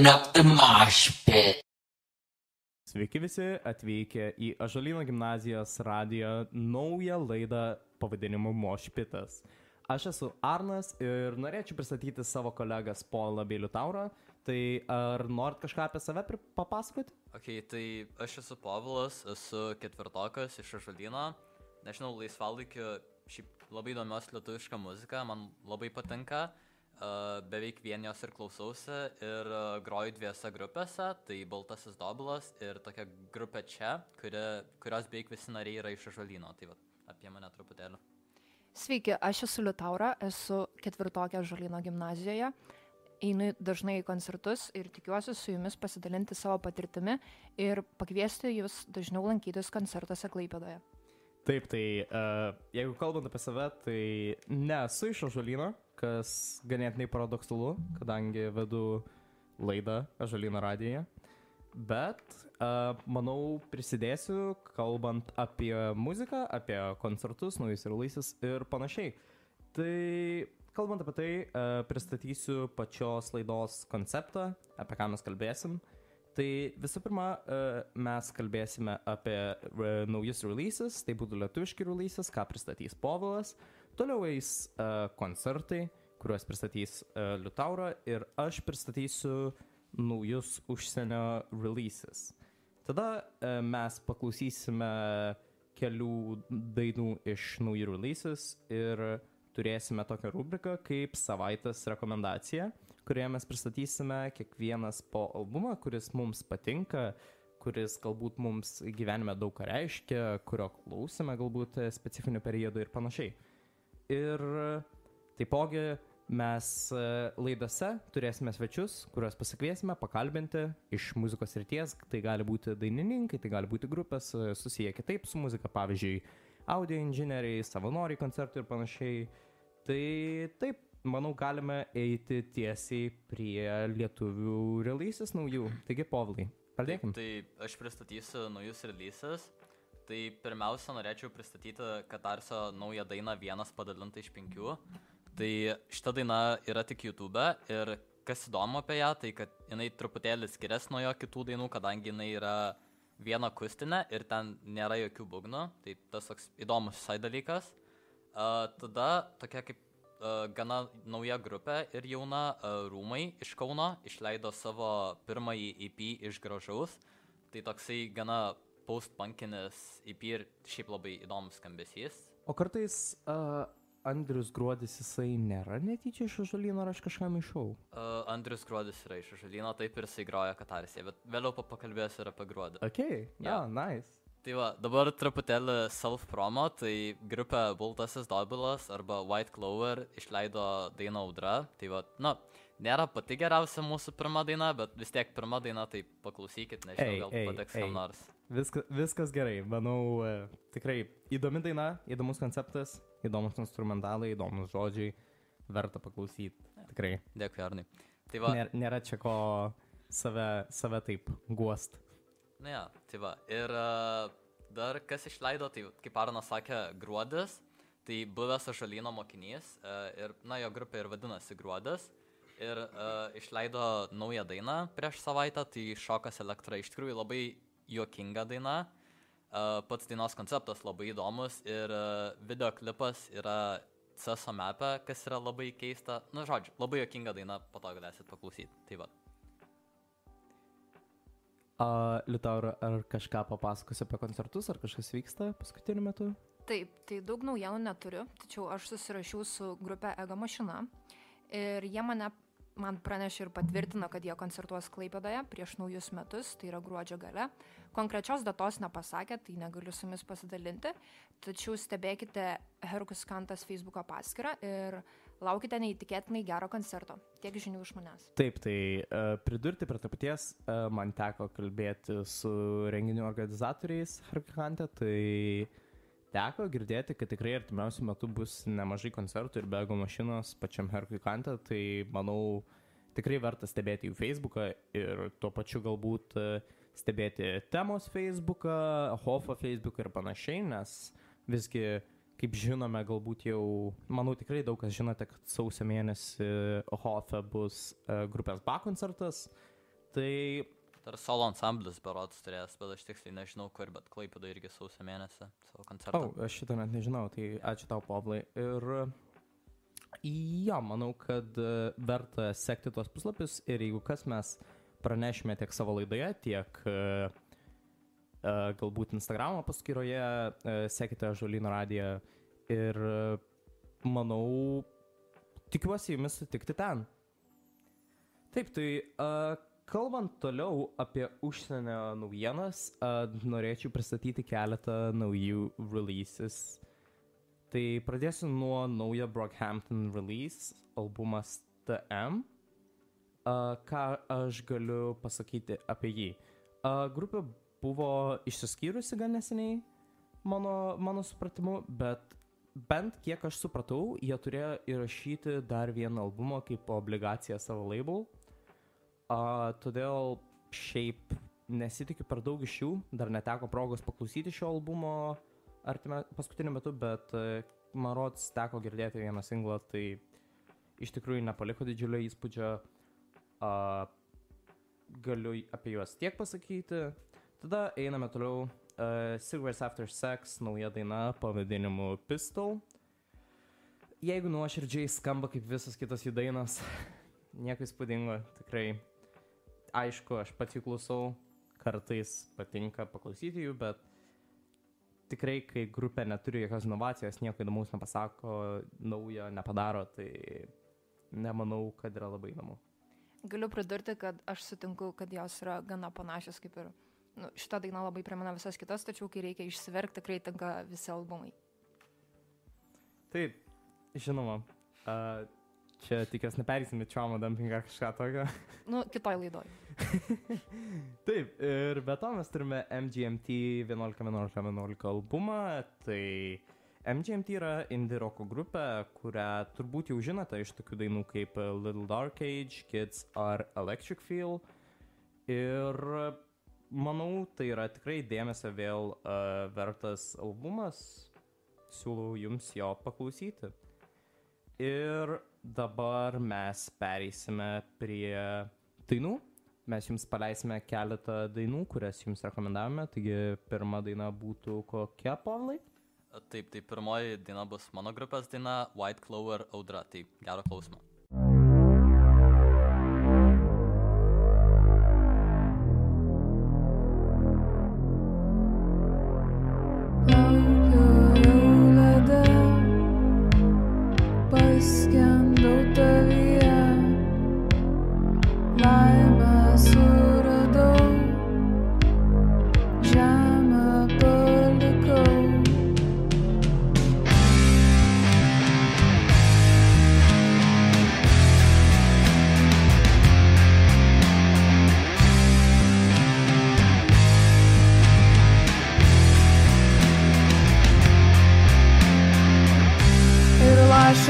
open up the mosh pit. Sveiki visi atvykę į Ažalino gimnazijos radijo naują laidą pavadinimu Mošpitas. Aš esu Arnas ir norėčiau pristatyti savo kolegas Polą bei Liutaurą. Tai ar norit kažką apie save papasakoti? Ok, tai aš esu Povilas, esu ketvirtokas iš Ažalino. Nežinau, laisvalaikiu šiaip labai domiuosi lietuvišką muziką, man labai patinka. Uh, beveik vien jos ir klausausi ir uh, groju dviese grupėse, tai Baltasis Dobulas ir tokia grupė čia, kuri, kurios beveik visi nariai yra iš Ažalino. Tai va, apie mane truputėlį. Sveiki, aš esu Liutaura, esu ketvirtokė Žalino gimnazijoje. Einu dažnai į koncertus ir tikiuosi su jumis pasidalinti savo patirtimi ir pakviesti jūs dažniau lankytis koncertuose Klaipėdoje. Taip, tai uh, jeigu kalbant apie save, tai nesu iš Ažalino, kas ganėtinai paradoksalu, kadangi vedu laidą Ažalino radijoje. Bet, uh, manau, prisidėsiu, kalbant apie muziką, apie koncertus, naujus ir laisis ir panašiai. Tai, kalbant apie tai, uh, pristatysiu pačios laidos konceptą, apie ką mes kalbėsim. Tai visų pirma, uh, mes kalbėsime apie uh, naujus releases, tai būtų lietuviški releases, ką pristatys Povilas. Toliau eis uh, koncertai, kuriuos pristatys uh, Liutaura ir aš pristatysiu naujus užsienio releases. Tada uh, mes paklausysime kelių dainų iš naujų releases ir turėsime tokią rubriką kaip savaitės rekomendacija, kurioje mes pristatysime kiekvienas po albumą, kuris mums patinka, kuris galbūt mums gyvenime daug ką reiškia, kurio klausime galbūt specifiniu periodu ir panašiai. Ir taipogi mes e, laidose turėsime svečius, kuriuos pasikviesime pakalbinti iš muzikos ryties. Tai gali būti dainininkai, tai gali būti grupės e, susiję kitaip su muzika, pavyzdžiui, audio inžinieriai, savanoriai koncertų ir panašiai. Tai taip, manau, galime eiti tiesiai prie lietuvių releases naujų. Taigi, povlai, pradėkime. Tai aš pristatysiu naujus releases. Tai pirmiausia, norėčiau pristatyti Katarso naują dainą Vienas padalinta iš penkių. Tai šita daina yra tik YouTube ir kas įdomu apie ją, tai kad jinai truputėlį skiriasi nuo jo kitų dainų, kadangi jinai yra viena akustinė ir ten nėra jokių būgnų. Tai tas toks įdomus visai dalykas. Uh, tada tokia kaip uh, gana nauja grupė ir jauna uh, Rūmai iš Kauno išleido savo pirmąjį EP iš gražaus. Tai toksai gana post-punkinis EP ir šiaip labai įdomus skambesys. O kartais uh, Andrius Gruodis jisai nėra netyčia iš žalino, ar aš kažką maišau. Uh, Andrius Gruodis yra iš Žalino, taip ir jisai groja Katarsėje, bet vėliau pa- pakalbėsiu ir apie Gruodą. Ok, ja, Jo. nice. Tai va, dabar truputėlį self-promo, tai grupė Baltasis Dobilas arba White Clover išleido dainą Audra. Tai va, na, nėra pati geriausia mūsų pirma daina, bet vis tiek pirma daina, tai paklausykit, nežinau, gal ei. kam nors. Viskas, viskas gerai, manau, e, tikrai įdomi daina, įdomus konceptas, įdomus instrumentalai, įdomus žodžiai, verta paklausyti. Tikrai. Dėkui, Arnai. Tai va, Nėra, nėra čia ko save, save taip guost. Na, ja, tai va. Ir uh, dar kas išleido, tai kaip Arnas sakė, Gruodis. Tai buvęs Ažalino mokinys uh, ir, na, jo grupė ir vadinasi Gruodis. Ir uh, išleido naują dainą prieš savaitę, tai Šokas elektra. Iš tikrųjų labai juokinga daina. Pats dainos konceptas labai įdomus ir videoklipas yra CSO mapė, kas yra labai keista. Na, žodžiu, labai juokinga daina, po to galėsit paklausyti. Tai va. Uh, Liutaur, ar kažką papasakosi apie koncertus, ar kažkas vyksta paskutiniu metu? Taip, tai daug naujienų neturiu, tačiau aš susirašiau su grupė Ego mašina ir jie mane, man pranešė ir patvirtino, kad jie koncertuos Klaipėdoje prieš naujus metus, tai yra gruodžio gale. Konkrečios datos nepasakė, tai negaliu su jumis pasidalinti, tačiau stebėkite Herkus Kantas Facebook'o paskyrą ir laukite neįtikėtinai gero koncerto. Tiek žinių iš manęs. Taip, tai uh, pridurti prie to paties, uh, man teko kalbėti su renginių organizatoriais Harkante, tai teko girdėti, kad tikrai artimiausiu metu bus nemažai koncertų ir bego mašinos pačiam Harkante, tai manau tikrai verta stebėti jų Facebooką ir tuo pačiu galbūt uh, stebėti temos Facebooką, Hofo Facebooką ir panašiai, nes visgi kaip žinome, galbūt jau, manau, tikrai daug kas žinote, kad sausio mėnesį Hofe bus uh, grupės BA koncertas. tai Dar solo ansamblis berots turės, bet aš tiksliai nežinau kur, bet Klaipėda irgi sausio mėnesį savo koncertą. O, oh, aš šito net nežinau, tai ačiū tau, Pavlai. Ir jo, manau, kad e, verta sekti tuos puslapius ir jeigu kas mes pranešime tiek savo laidoje, tiek uh, galbūt Instagramo paskyroje, uh, sekite Žolino radiją ir manau, tikiuosi jumis sutikti ten. Taip, tai uh, kalbant toliau apie užsienio naujienas, uh, norėčiau pristatyti keletą naujų releases. Tai pradėsiu nuo naujo Brockhampton release, albumas TM. Uh, ką aš galiu pasakyti apie jį? Uh, grupė buvo išsiskyrusi gan neseniai, mano, mano supratimu, bet bent kiek aš supratau, jie turėjo įrašyti dar vieną albumą kaip obligaciją savo label. Uh, todėl šiaip nesitikiu per daug iš jų, dar neteko progos paklausyti šio albumo artime, paskutiniu metu, bet man rods teko girdėti vieną singlą, tai iš tikrųjų nepaliko didžiulio įspūdžio. Uh, galiu apie juos tiek pasakyti. Tada einame toliau. Uh, Cigarettes After Sex, nauja daina pavadinimu Pistol. Jeigu nuoširdžiai skamba kaip visas kitas jų dainas, nieko įspūdingo, tikrai aišku, aš pats jų klausau, kartais patinka paklausyti jų, bet tikrai, kai grupė neturi jokios inovacijos, nieko įdomaus nepasako, naujo nepadaro, tai nemanau, kad yra labai įdomu. Galiu pridurti, kad aš sutinku, kad jos yra gana panašios kaip ir nu, šitą dainą labai primena visas kitas, tačiau kai reikia išsiverkti, tikrai tinka visi albumai. Taip, žinoma. Uh, čia tikiuosi neperėsim į trauma dumping ar kažką tokio. Nu, kitoj laidoj. Taip, ir be to mes turime MGMT 11-11-11 albumą. Tai MGMT yra indie roko grupė, kurią turbūt jau žinote iš tokių dainų kaip Little Dark Age, Kids ar Electric Feel. Ir manau, tai yra tikrai dėmesio vėl uh, vertas albumas. Siūlau jums jo paklausyti. Ir dabar mes pereisime prie dainų. Mes jums paleisime keletą dainų, kurias jums rekomendavome. Taigi pirma daina būtų kokia, Pavlai? Taip, tai pirmoji daina bus mano grupės daina White Clover Audra. Tai gero klausimo.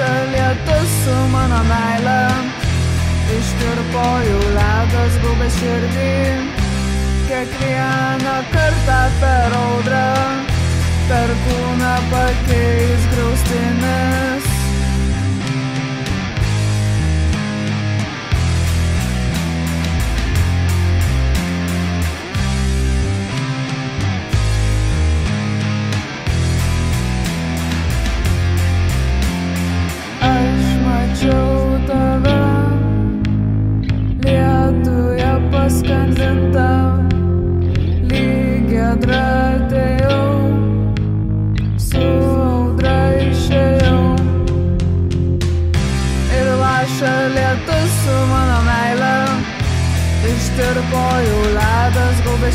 Laša lietus su mano meile, ištirpo jau ledas gaubė širdį. Kiekvieną kartą per audrą, per kūną pakeis graustinis.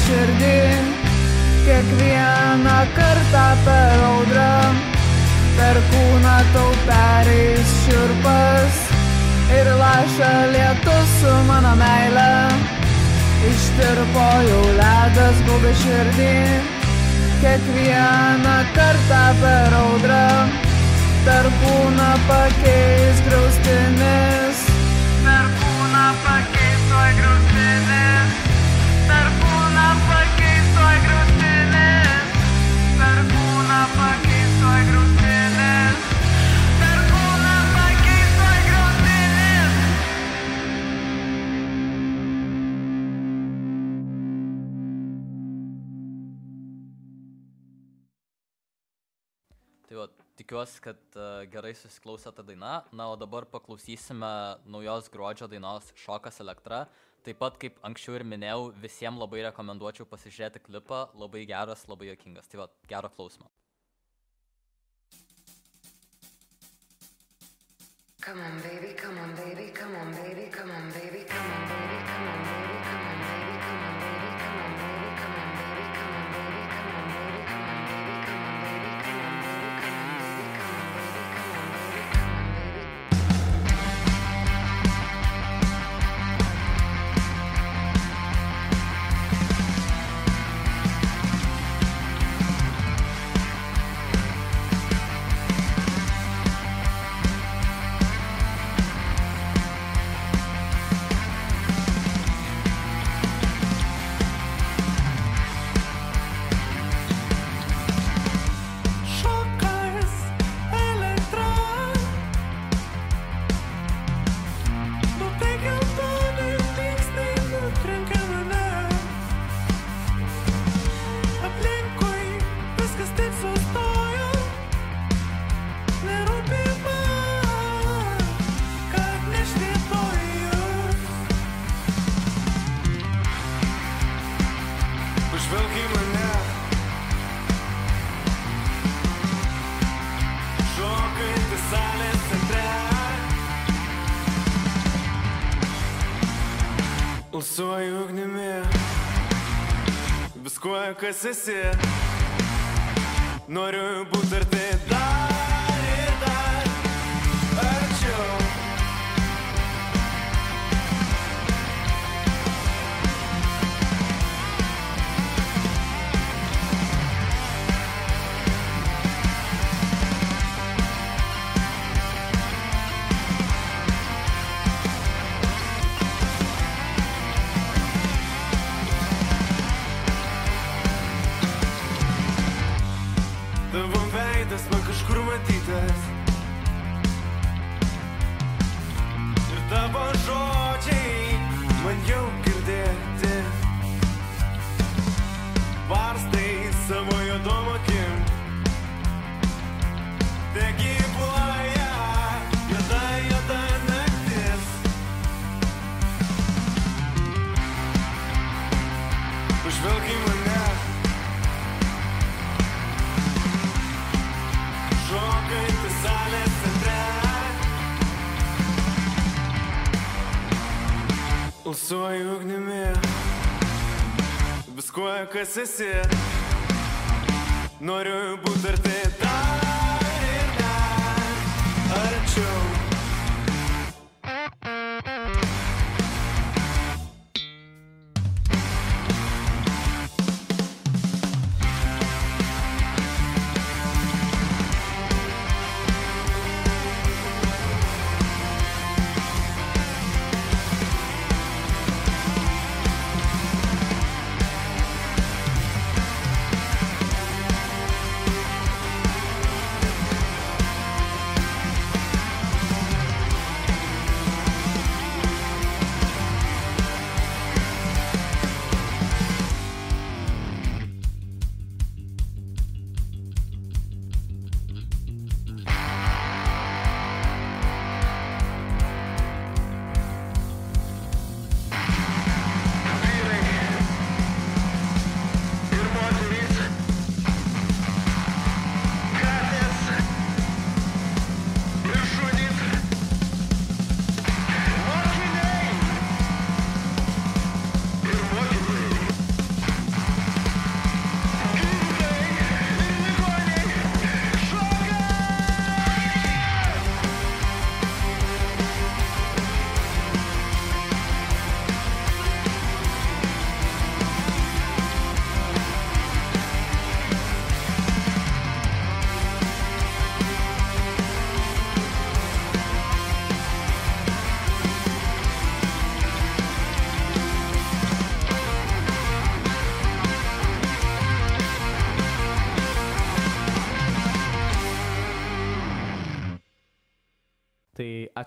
Širdį, kiekvieną kartą per audrą per kūną tau pereis širpas ir laša lietus su mano meile. Ištirpo jau ledas gaubė širdį, kiekvieną kartą per audrą, per kūną pakeis graustinis. Tikiuosi, kad uh, gerai susiklausė ta daina. Na, o dabar paklausysime naujos gruodžio dainos Šokas elektra. Taip pat, kaip anksčiau ir minėjau, visiems labai rekomenduočiau pasižiūrėti klipą. Labai geras, labai jokingas. Tai va, gero klausimo. Come on, baby, come on, baby, come on, baby, come on, baby, come on, baby, come on, baby, kas esi. Noriu būti arti jau girdėti. Varstai savo Alsuoju ugnimi, viskuo, kas esi. Noriu būti arti dar ir dar arčiau.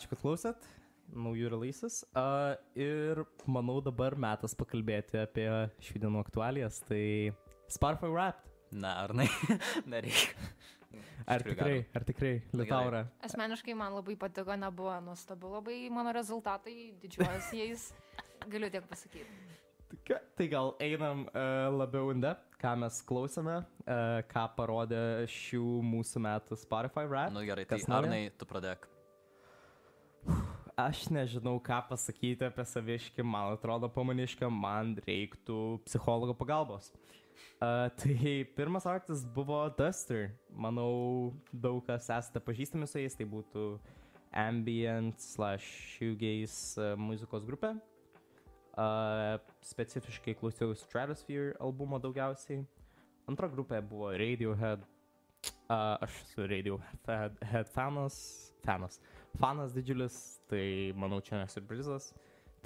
Ačiū, kad klausėt. Naujų releases. Uh, ir manau dabar metas pakalbėti apie šių dienų aktualijas. Tai Sparfo Rap. Ne, ar ne? Nereikia. Ar tikrai, ar tikrai. Liutaura? Asmeniškai man labai patiko, nebuvo nuostabu labai mano rezultatai, didžiuojuosi jais, galiu tiek pasakyti. Ką- Tai gal einam uh, labiau inde, ką mes klausome, uh, ką parodė šių mūsų metų Spotify rap. Nu gerai, tai? Arnai, tu pradėk. Aš nežinau, ką pasakyti apie saviškį, man atrodo, pamanišką, man reiktų psichologo pagalbos. Uh, tai pirmas artas buvo Duster. Manau, daug kas esate pažįstami su jais, tai būtų ambient slash shoegaze uh, muzikos grupė. Uh, specifiškai klausiau Stratosphere albumo daugiausiai. Antra grupė buvo Radiohead. Uh, aš esu Radiohead head fanas. Fanas. Fanas didžiulis, tai manau čia nesurprizas.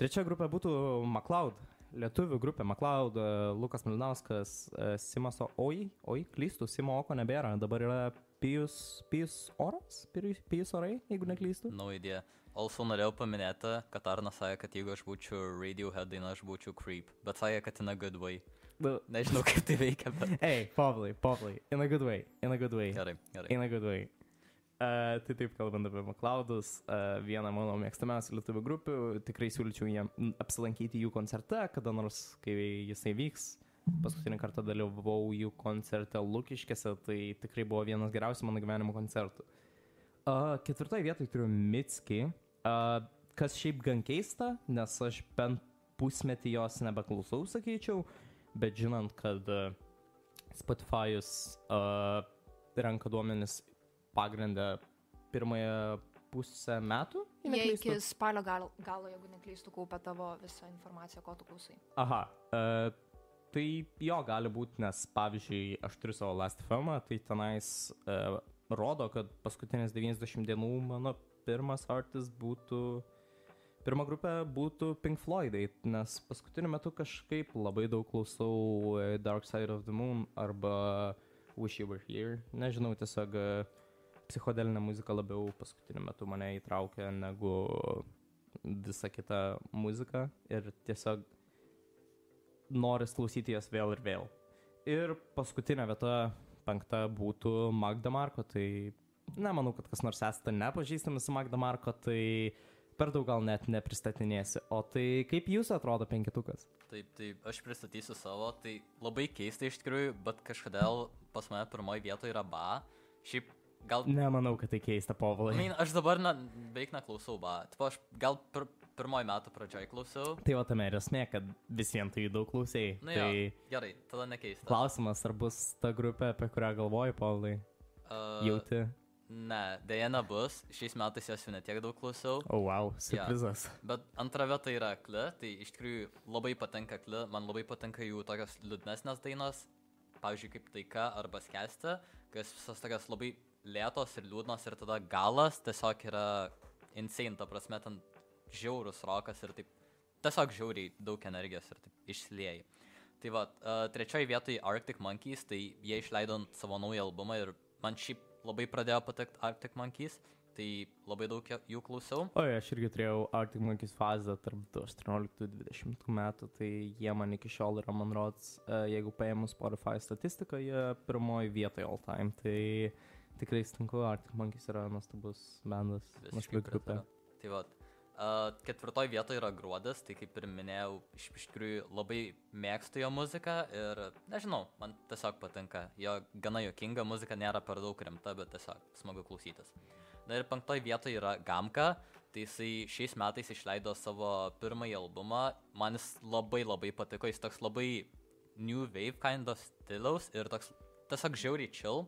Trečia grupė būtų MacLeod. Lietuvių grupė MacLeod, uh, Lukas Milinauskas, uh, Simas Oi, oi, klystų, Simo Oko nebėra, dabar yra Pijus, Pijus Oras, Pijus, Orai, jeigu neklystu. No idėja. Also norėjau paminėti, kad Arna sakė, kad jeigu aš būčiau Radiohead daina, aš būčiau Creep. Bet sakė, kad in a good way. Nu, Nežinau, kaip tai veikia, bet... Ei, Pavlai, Pavlai, in a good way, in a good way. Gerai, gerai. In a good way. Uh, tai taip, kalbant apie McLeodus, uh, vieną mano mėgstamiausių lietuvių grupių, tikrai siūlyčiau jiem m, apsilankyti jų koncerte, kada nors, kai jisai vyks. Paskutinį kartą dalyvavau jų koncerte Lukiškėse, tai tikrai buvo vienas geriausių mano gyvenimo koncertų. Uh, ketvirtoje vietoje turiu Mitski, uh, kas šiaip gan keista, nes aš bent pusmetį jos nebeklausau, sakyčiau, bet žinant, kad uh, Spotify'us uh, renka duomenis pagrindę pirmąją pusę metų. Jie neklystu. iki spalio galo, galo, jeigu neklystų, kaupia tavo visą informaciją, ko tu klausai. Aha. Uh, tai jo gali būti, nes pavyzdžiui, aš turiu savo last filmą, tai tenais uh, rodo, kad paskutinės 90 dienų mano pirmas artis būtų, pirma grupė būtų Pink Floydai, nes paskutiniu metu kažkaip labai daug klausau e, Dark Side of the Moon arba Wish You Were Here. Nežinau, tiesiog e, psichodelinė muzika labiau paskutiniu metu mane įtraukia negu visa kita muzika ir tiesiog noris klausyti jas vėl ir vėl. Ir paskutinė vieta, penkta, būtų Magda Marko, tai nemanau, kad kas nors esate nepažįstami su Magda Marko, tai per daug gal net nepristatinėsi. O tai kaip jūs atrodo penketukas? Taip, tai aš pristatysiu savo, tai labai keista iš tikrųjų, bet kažkodėl pas mane pirmoji vietoje yra ba. Šiaip gal... Nemanau, kad tai keista, povalai. Main, aš dabar na, beveik neklausau ba. Tipo, aš gal pir, pirmoji metų pradžioj klausiau. Tai va tame ir esmė, kad vis vien tu jį daug klausėjai. Na jo, tai gerai, tada nekeista. klausimas, ar bus ta grupė, apie kurią galvoji, povalai? Uh, Jauti? Ne, dėja nebus. Šiais metais jos jau netiek daug klausiau. O, oh, wow, surprizas. Bet antra vieta yra Kli, tai iš tikrųjų labai patinka Kli, man labai patinka jų tokios liūdnesnės dainos, pavyzdžiui, kaip Taika arba Skesti, kas visas tokios labai lėtos ir liūdnos ir tada galas tiesiog yra insane, ta prasme, ten žiaurus rokas ir taip tiesiog žiauriai daug energijos ir taip išsilieji. Tai va, uh, trečioji vietoje Arctic Monkeys, tai jie išleido savo naują albumą ir man šiaip labai pradėjo patikti Arctic Monkeys, tai labai daug jų klausiau. O, aš irgi turėjau Arctic Monkeys fazę tarp 18-20 metų, tai jie man iki šiol yra, man rods, e, jeigu paėmus Spotify statistiką, jie pirmoji vietoje all time, tai tikrai stinku, Arctic Monkeys yra nuostabus Visiškai nuostabi grupė. Tai va, uh, ketvirtoji vietoje yra Gruodas, tai kaip ir minėjau, iš iš tikrųjų labai mėgstu jo muziką ir nežinau, man tiesiog patinka. Jo gana jokinga muzika nėra per daug rimta, bet tiesiog smagu klausytis. Na ir penktoji vietoje yra Gamka, tai jisai šiais metais išleido savo pirmąjį albumą, man jis labai labai patiko, jis toks labai new wave kind of stiliaus ir toks tiesiog žiauriai chill,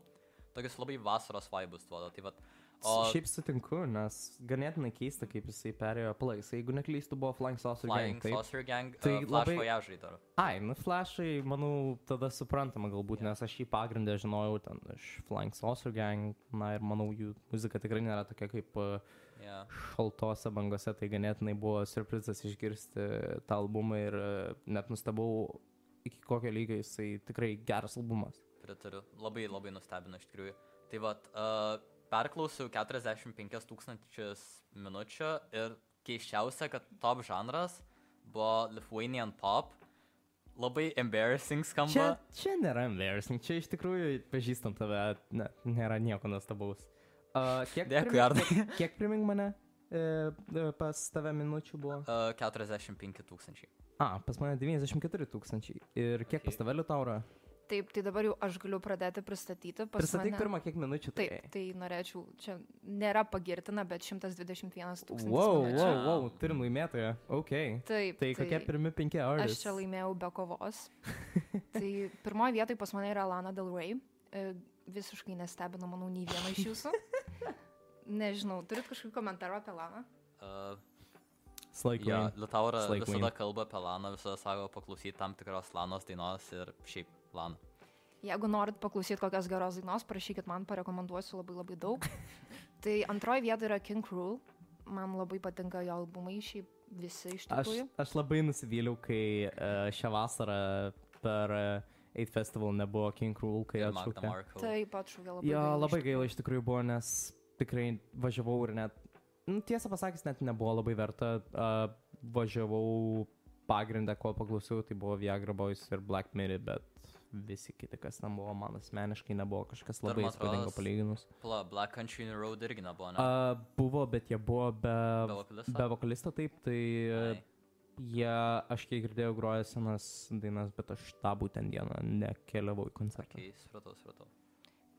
tokius labai vasaros vaibus duoda. Tai vat, O... Šiaip sutinku, nes ganėtinai keista, kaip jisai perėjo plais. Jeigu neklystu, buvo Flying Saucer Flying Gang. taip? Saucer Gang, Tai uh, labai-. Voyage'ai dar. Ai, nu Flashai, manau, tada suprantama galbūt, nes aš jį pagrindę žinojau ten iš Flying Saucer Gang, na ir manau, jų muzika tikrai nėra tokia kaip uh, Yeah. šaltose bangose, tai ganėtinai buvo surprizas išgirsti tą albumą ir uh, net nustebau, iki kokio lygio jisai tikrai geras albumas. Pritariu. Labai labai nustebino iš tikrųjų. Tai vad, uh, perklausiau 45 tūkstančius minučių ir keiščiausia, kad top žanras buvo Lithuanian pop. labai embarrassing Čia, skamba. čia nėra embarrassing, čia iš tikrųjų pažįstant tave, ne, nėra nieko nuostabaus. Uh, kiek, Dėkui, Arnai. Kiek, primink mane e, e, pas tave minučių buvo? Uh, 45 tūkstančiai. A, pas mane 94 tūkstančiai. Ir kiek pas tave Liutaura? Taip, tai dabar jau aš galiu pradėti pristatyti. Pas Pristatyk mane- pirmą, kiek minučių tai. Taip, tai norėčiau, čia nėra pagirtina, bet 121 tūkstantis. Wow, minučių. wow, wow, turim laimėtoją. Ok. Taip, Tai kokie pirmi penki Aš artistai? čia laimėjau be kovos. tai pirmoje vietoje pas mane yra Lana Del Rey. E, Visiškai nestebino, manau, nei vieno iš jūsų. Nežinau, turit kažkokį komentarą apie Laną? Uh, Slaik, ja, yeah. Liutaura Slay visada kalba apie Laną, visada sako paklausyti tam tikros Lanos dainos ir šiaip Laną. Jeigu norit paklausyti kokios geros dainos, parašykit man, parekomenduosiu labai labai daug. tai antroji vieta yra King Cruel. Man labai patinka jo albumai, šiaip visi iš Aš, tikrųjų. aš labai nusivyliau, kai uh, šią vasarą per uh, 8 Festival nebuvo King Cruel, kai atšaukė. Taip, atšūkė labai. Jo, gaila iš labai gaila iš tikrųjų buvo, nes tikrai važiavau ir net, nu, tiesą pasakęs, net nebuvo labai verta. Uh, važiavau pagrindą, ko paklausiau, tai buvo Viagra Boys ir Black Mirror, bet visi kiti, kas ten buvo, man asmeniškai nebuvo kažkas labai įspūdingo palyginus. Pla, Black Country Road irgi nebuvo, ne? Uh, buvo, bet jie buvo be, Be vokalisto? be vokalisto, taip, tai uh, Ai. jie, aš kiek girdėjau, groja senas dainas, bet aš tą būtent dieną nekeliavau į koncertą. Okay, supratau, supratau.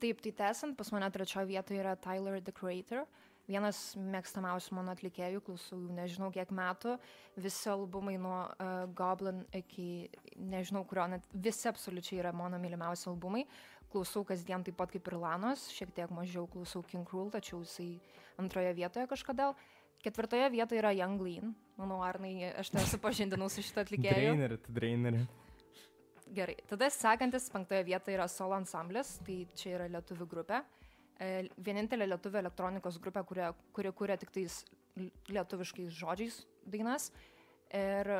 Taip, tai tęsant, pas mane trečioje vietoje yra Tyler the Creator. Vienas mėgstamiausių mano atlikėjų, klausau jau nežinau kiek metų. Visi albumai nuo uh, Goblin iki nežinau kurio, net visi absoliučiai yra mano mylimiausi albumai. Klausau kasdien taip pat kaip ir Lanos, šiek tiek mažiau klausau King Cruel, tačiau jisai antroje vietoje kažkodėl. Ketvirtoje vietoje yra Young Lean. Manau, Arnai, aš tave supažindinau su šitą atlikėju. Draineri, tu draineri. Gerai, tada sekantis penktoje vietoje yra solo ansamblis, tai čia yra lietuvių grupė. E, Vienintelė lietuvių elektronikos grupė, kuria, kuri kuria tik tais lietuviškais žodžiais dainas. Ir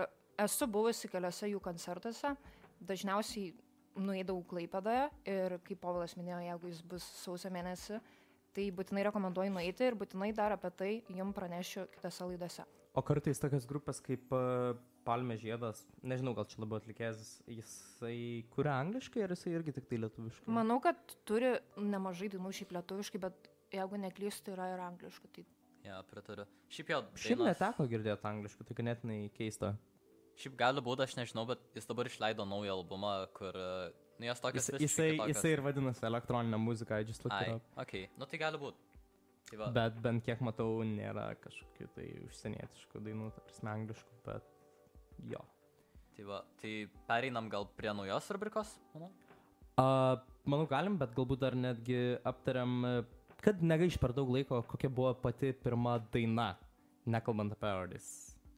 esu buvusi keliose jų koncertuose, dažniausiai nueidavau Klaipedoje ir kaip Povilas minėjo, jeigu jis bus sausio mėnesį, tai būtinai rekomenduoju nueiti ir būtinai dar apie tai jums pranešiu kitose laidose. O kartais tokias grupės kaip uh, Palmė Žiedas, nežinau, gal čia labiau atlikėjas, jisai kuria angliškai ar jisai irgi tik tai lietuviškai? Manau, kad turi nemažai dainų šiaip lietuviškai, bet jeigu neklystu, yra ir angliškai. Tai Ja, pritariu. Šiaip Šiaip dainos- neteko girdėti angliškai, tai ganėtinai keista. Šiaip gali būti, aš nežinau, bet jis dabar išleido naują albumą, kur, nu, jos tokios Jis, jisai, jisai ir vadinasi elektroninė muzika, I just looked it Ai, up. ok, nu tai gali būti. Tai va, Bet bent kiek matau, nėra kažkokių tai užsienietiškų dainų, ta prasme angliškų, bet jo. tai va, tai pereinam gal prie naujos rubrikos, manau. Uh, manau, galim, bet galbūt dar netgi aptariam, kad negaiš per daug laiko, kokia buvo pati pirma daina, nekalbant apie Ardis.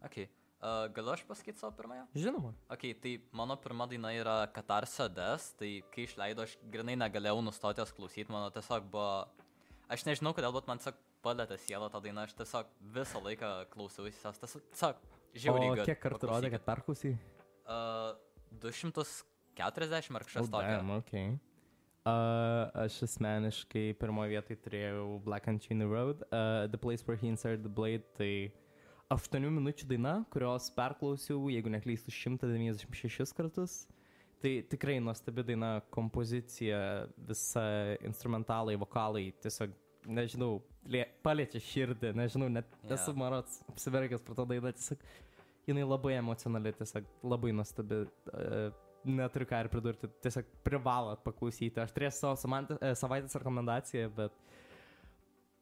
Ok, uh, galiu aš pasakyti savo pirmąją? Žinoma. Ok, tai mano pirma daina yra Katarsa Des, tai kai išleido, aš grinai negalėjau nustoti jos klausyti, mano tiesiog buvo, aš nežinau kodėl, bet man tiesiog palėtė sielą tą dainą, aš tiesiog visą laiką klausiausi jos, tiesiog žiauriai. O kiek kartų rodė, kad perklausai? Uh, 240 ar kažkas Oh, tokio. okay. Uh, aš asmeniškai pirmoje vietoje turėjau Black and Chin Road, uh, The Place Where He Inserted the Blade, tai 8 minučių daina, kurios perklausiau, jeigu neklystu, 196 kartus. Tai tikrai nuostabi daina, kompozicija, visa instrumentalai, vokalai, tiesiog, nežinau, lie, paliečia širdį, nežinau, net Jo. esu marots apsiverkęs pro tą dainą, tiesiog jinai labai emocionali, tiesiog labai nuostabi. Uh, neturiu ką ir pridurti, tiesiog privalot paklausyti. Aš turėsiu savo samant- e, savaitės rekomendaciją, bet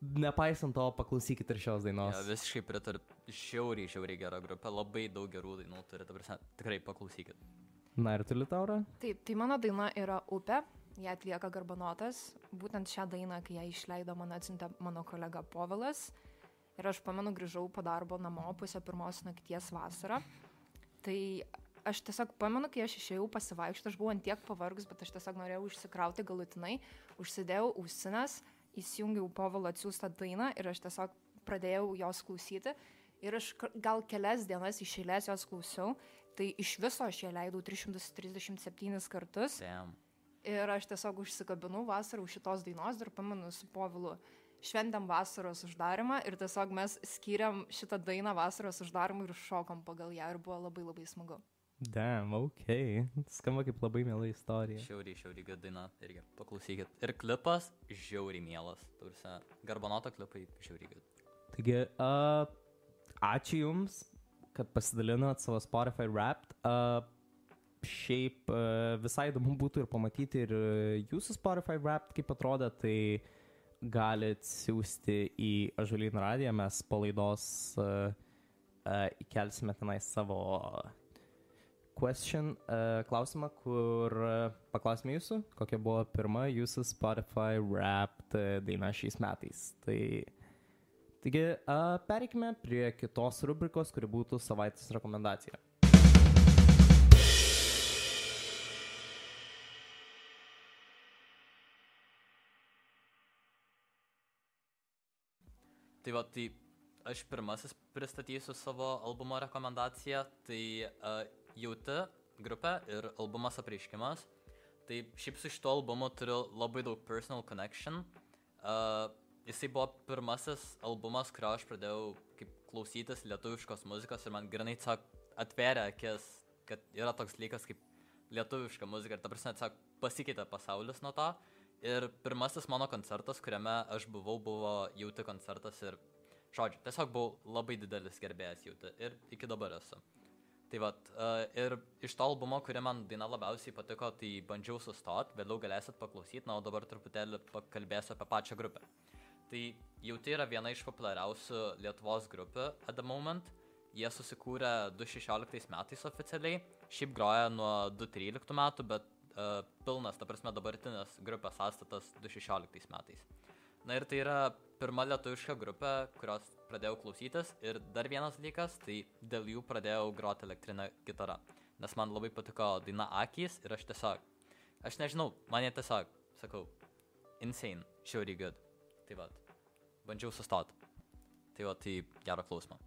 nepaisant to, paklausykit ir šios dainos. Ja, visiškai pritariu, žiauriai, žiauriai gera grupė, labai daug gerų dainų turi, ta prasme, tikrai paklausykit. Na ir tu Liutaura? Taip, tai mano daina yra Upė, ją atlieka Garbanotas. Būtent šią dainą, kai ją išleido, man atsintė mano kolega Povilas. Ir aš pamenu, grįžau po darbo namo pusę pirmos nakties vasarą. Tai aš tiesiog pamenu, kai aš išėjau pasivaikščioti, aš buvau ant tiek pavargus, bet aš tiesiog norėjau išsikrauti galutinai, užsidėjau ausines, įsijungiau Povilo atsiųstą dainą ir aš tiesiog pradėjau jos klausyti. Ir aš gal kelias dienas iš eilės jos klausiau. Tai iš viso aš ją leidau 337 kartus. Damn. Ir aš tiesiog užsikabinau vasarą už šitos dainos, dar pamenu su Povilu. Šventėm vasaros uždarimą ir tiesiog mes skiriam šitą dainą vasaros uždarimui ir šokom pagal ją ir buvo labai labai smagu. Damn, ok. Skamba kaip labai mėla istorija. Šiauriai, šiauriai gada daina irgi. Paklausykit. Ir klipas žiauriai mielas. Tursi, Garbanoto klipai žiauriai gada. Taigi, uh, ačiū Jums, kad pasidalinot savo Spotify rap. Uh, šiaip uh, visai įdomu būtų ir pamatyti ir uh, jūsų Spotify rap, kaip atrodo, tai galit siūsti į Ažuolyn radiją, mes palaidos uh, įkelsime tenai savo question klausimą, kur paklausime jūsų, kokia buvo pirma jūsų Spotify rap daina šiais metais. Tai Taigi, pereikime prie kitos rubrikos, kuri būtų savaitės rekomendacija. Tai va, tai aš pirmasis pristatysiu savo albumo rekomendaciją. Tai uh, jauti grupė ir albumas apreiškimas. Tai šiaip su šituo albumu turiu labai daug personal connection. Uh, jisai buvo pirmasis albumas, kurio aš pradėjau kaip klausytis lietuviškos muzikos ir man grinai tiesiog atvėrė akis, kad yra toks dalykas kaip lietuviška muzika ir ta prasme tiesiog pasikeitė pasaulis nuo to. Ir pirmasis mano koncertas, kuriame aš buvau, buvo jauti koncertas ir, žodžiu, tiesiog buvau labai didelis gerbėjas jauti ir iki dabar esu. Tai vat, uh, ir iš to albumo, kuri man daina labiausiai patiko, tai bandžiau sustot, vėliau galėsit paklausyti, na, o dabar truputėlį pakalbėsiu apie pačią grupę. Tai jau tai yra viena iš populiariausių Lietuvos grupių at the moment. Jie susikūrė 2016 metais oficialiai, šiaip groja nuo 2013 metų, bet pilnas, ta prasme, dabartinis grupės sąstatas 2016 metais. Na ir tai yra pirma lietuviška grupė, kurios pradėjau klausytis. Ir dar vienas dalykas, tai dėl jų pradėjau groti elektrinę gitarą. Nes man labai patiko daina Akys ir aš tiesiog, aš nežinau, man jie tiesiog, sakau, insane, žiauriai good. Tai va, bandžiau sustot. Tai va, tai gero klausimo.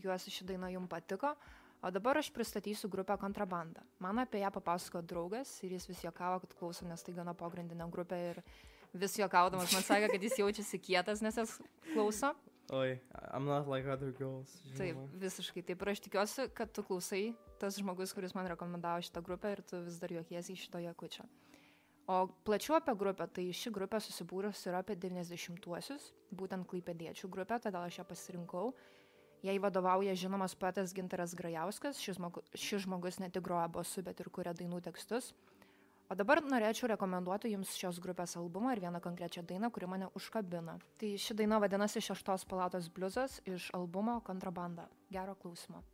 Tikiuosi ši daina jums patiko. O dabar aš pristatysiu grupę Kontrabanda. Man apie ją papasakojo draugas ir jis vis juokavo, kad klauso, nes tai gana pogrindinė grupė ir vis juokaudamas man sakė, kad jis jaučiasi kietas, nes jas klauso. Oi, I'm not like other girls. Taip, žinoma. visiškai. Taip, ir aš tikiuosi, kad tu klausai tas žmogus, kuris man rekomendavo šitą grupę ir tu vis dar juokiesi iš šito jakučio. O plačiau apie grupę, tai ši grupė susibūrus yra apie 90-uosius, būtent klaipėdiečių grupė, todėl aš ją pasirinkau. Jai vadovauja žinomas poetas Ginteras Grajauskas, šis, žmogu, šis žmogus ne tik groja bosu, bet ir kuria dainų tekstus. O dabar norėčiau rekomenduoti Jums šios grupės albumą ir vieną konkrečią dainą, kuri mane užkabina. Tai ši daina vadinasi Šeštos palatos bliuzas iš albumo Kontrabanda. Gero klausimo.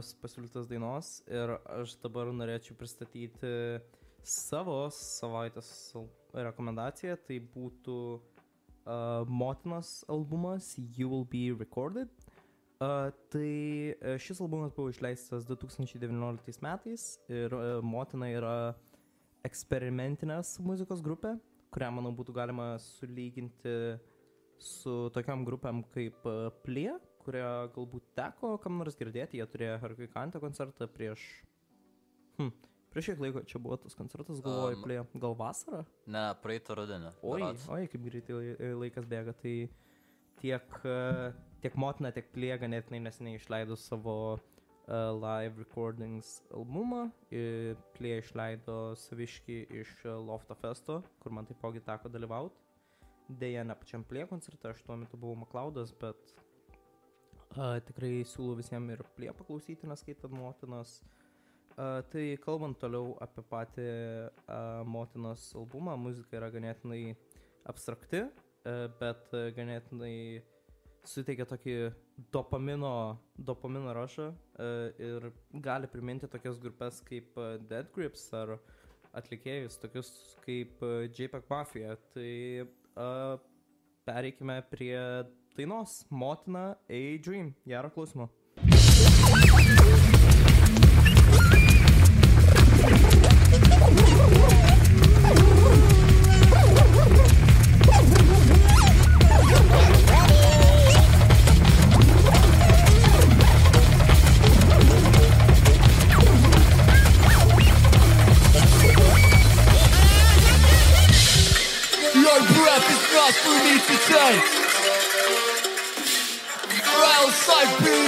Liutauros pasiūlytos dainos ir aš dabar norėčiau pristatyti savo savaitės rekomendaciją. Tai būtų uh, Motinos albumas You Will Be Recorded. Uh, tai uh, šis albumas buvo išleistas 2019 metais ir uh, Motina yra eksperimentinės muzikos grupė, kurią, manau, būtų galima sulyginti su tokiam grupėm kaip uh, Plie, kurie galbūt teko kam nors girdėti, jie turėjo Harkui Kantę koncertą prieš... Hm, prieš kiek laiko čia buvo tas koncertas, galvoju, Um, Plie, gal vasarą? Ne, praeitą rudenį. Oi, berods. oi, kaip greitai lai- laikas bėga, tai tiek, uh, tiek Motina, tiek Plie ganėtinai neseniai išleido savo uh, live recordings albumą. Ir Plie išleido saviški iš uh, Lofto Festo, kur man taipogi teko dalyvauti. Deja, ne pačiam Plie koncerte, aš tuo metu buvau Maklaudas, bet uh, tikrai siūlau visiems ir Plie paklausyti, neskaitant Motinos. Uh, tai kalbant toliau apie patį uh, Motinos albumą, muzika yra ganėtinai abstrakti, uh, bet uh, ganėtinai suteikia tokį dopamino, dopamino rašą uh, ir gali priminti tokias grupės kaip Dead Grips ar atlikėjus, tokius kaip JPEG Mafia. Tai uh, pereikime prie dainos Motina A Dream. Gero klausimo. Your breath is not for me to take. I be.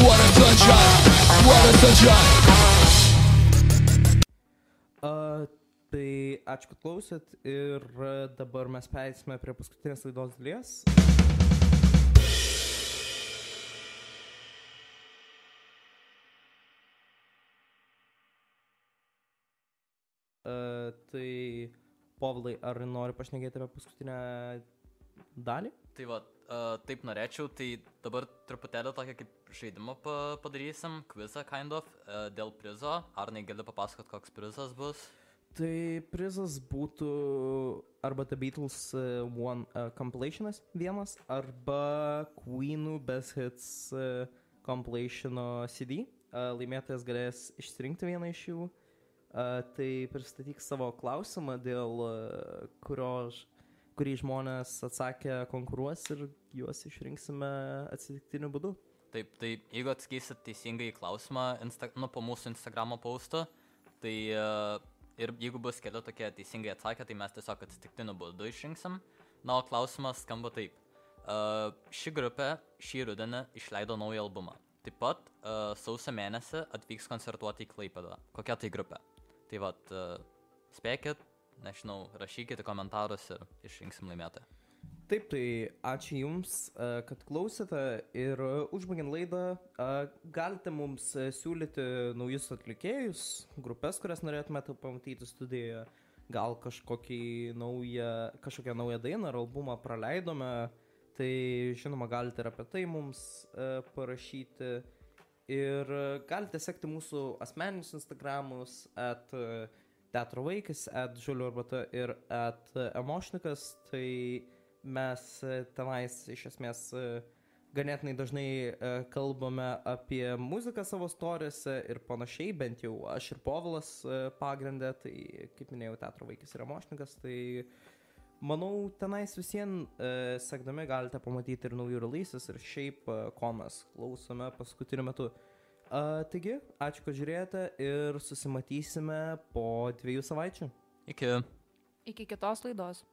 What a sunshine! What a sunshine! Ačiū, kad klausėt ir dabar mes peisime prie paskutinės laidos dalies. A, tai Povilai, ar nori pašnekėti apie paskutinę dalį? Tai va, uh, taip norėčiau, tai dabar truputėlį tokią kaip žaidimą pa padarysim, quizą kind of, uh, dėl prizo. Ar negali papasakot, koks prizas bus? Tai prizas būtų arba The Beatles uh, One uh, compilationas vienas, arba Queenų Best Hits uh, compilationo CD. Uh, laimėtojas galės išsirinkti vieną iš jų. Uh, tai pristatyk savo klausimą, dėl uh, kurio, kurį žmonės atsakė konkuruos ir juos išrinksime atsitiktiniu būdu. Taip, tai jeigu atsakysit teisingai į klausimą insta, nu, po mūsų Instagramo postą, tai uh, ir jeigu bus keli tokie teisingai atsakę, tai mes tiesiog atsitiktiniu būdu išrinksim. Na, o klausimas skamba taip. Uh, ši grupė šį rudenį išleido naują albumą. Taip pat uh, sausio mėnesį atvyks koncertuoti į Klaipedą. Kokia tai grupė? Tai vad, uh, spėkit, nežinau, rašykite komentarus ir išrinksim laimėtoją. Taip, tai ačiū Jums, e, kad klausėte ir e, užbaigiant laidą, e, galite mums siūlyti naujus atlikėjus, grupės, kurias norėtumėte pamatyti studijoje, gal naują, kažkokią naują dainą ar albumą praleidome, tai žinoma galite ir apie tai mums parašyti. Ir galite sekti mūsų asmeninius Instagramus, at teatro vaikas, at žalių arbata ir at emošnikas, tai mes e, tenais iš esmės e, ganėtinai dažnai e, kalbame apie muziką savo storiuose ir panašiai, bent jau aš ir Povilas e, pagrindę, tai kaip minėjau, teatro vaikas ir emošnikas, tai manau tenais visiems e, sekdami galite pamatyti ir naujų releases ir šiaip, e, ko mes klausome paskutiniu metu. A, taigi, ačiū, kad žiūrėjote ir susimatysime po dviejų savaičių. Iki. Iki kitos laidos.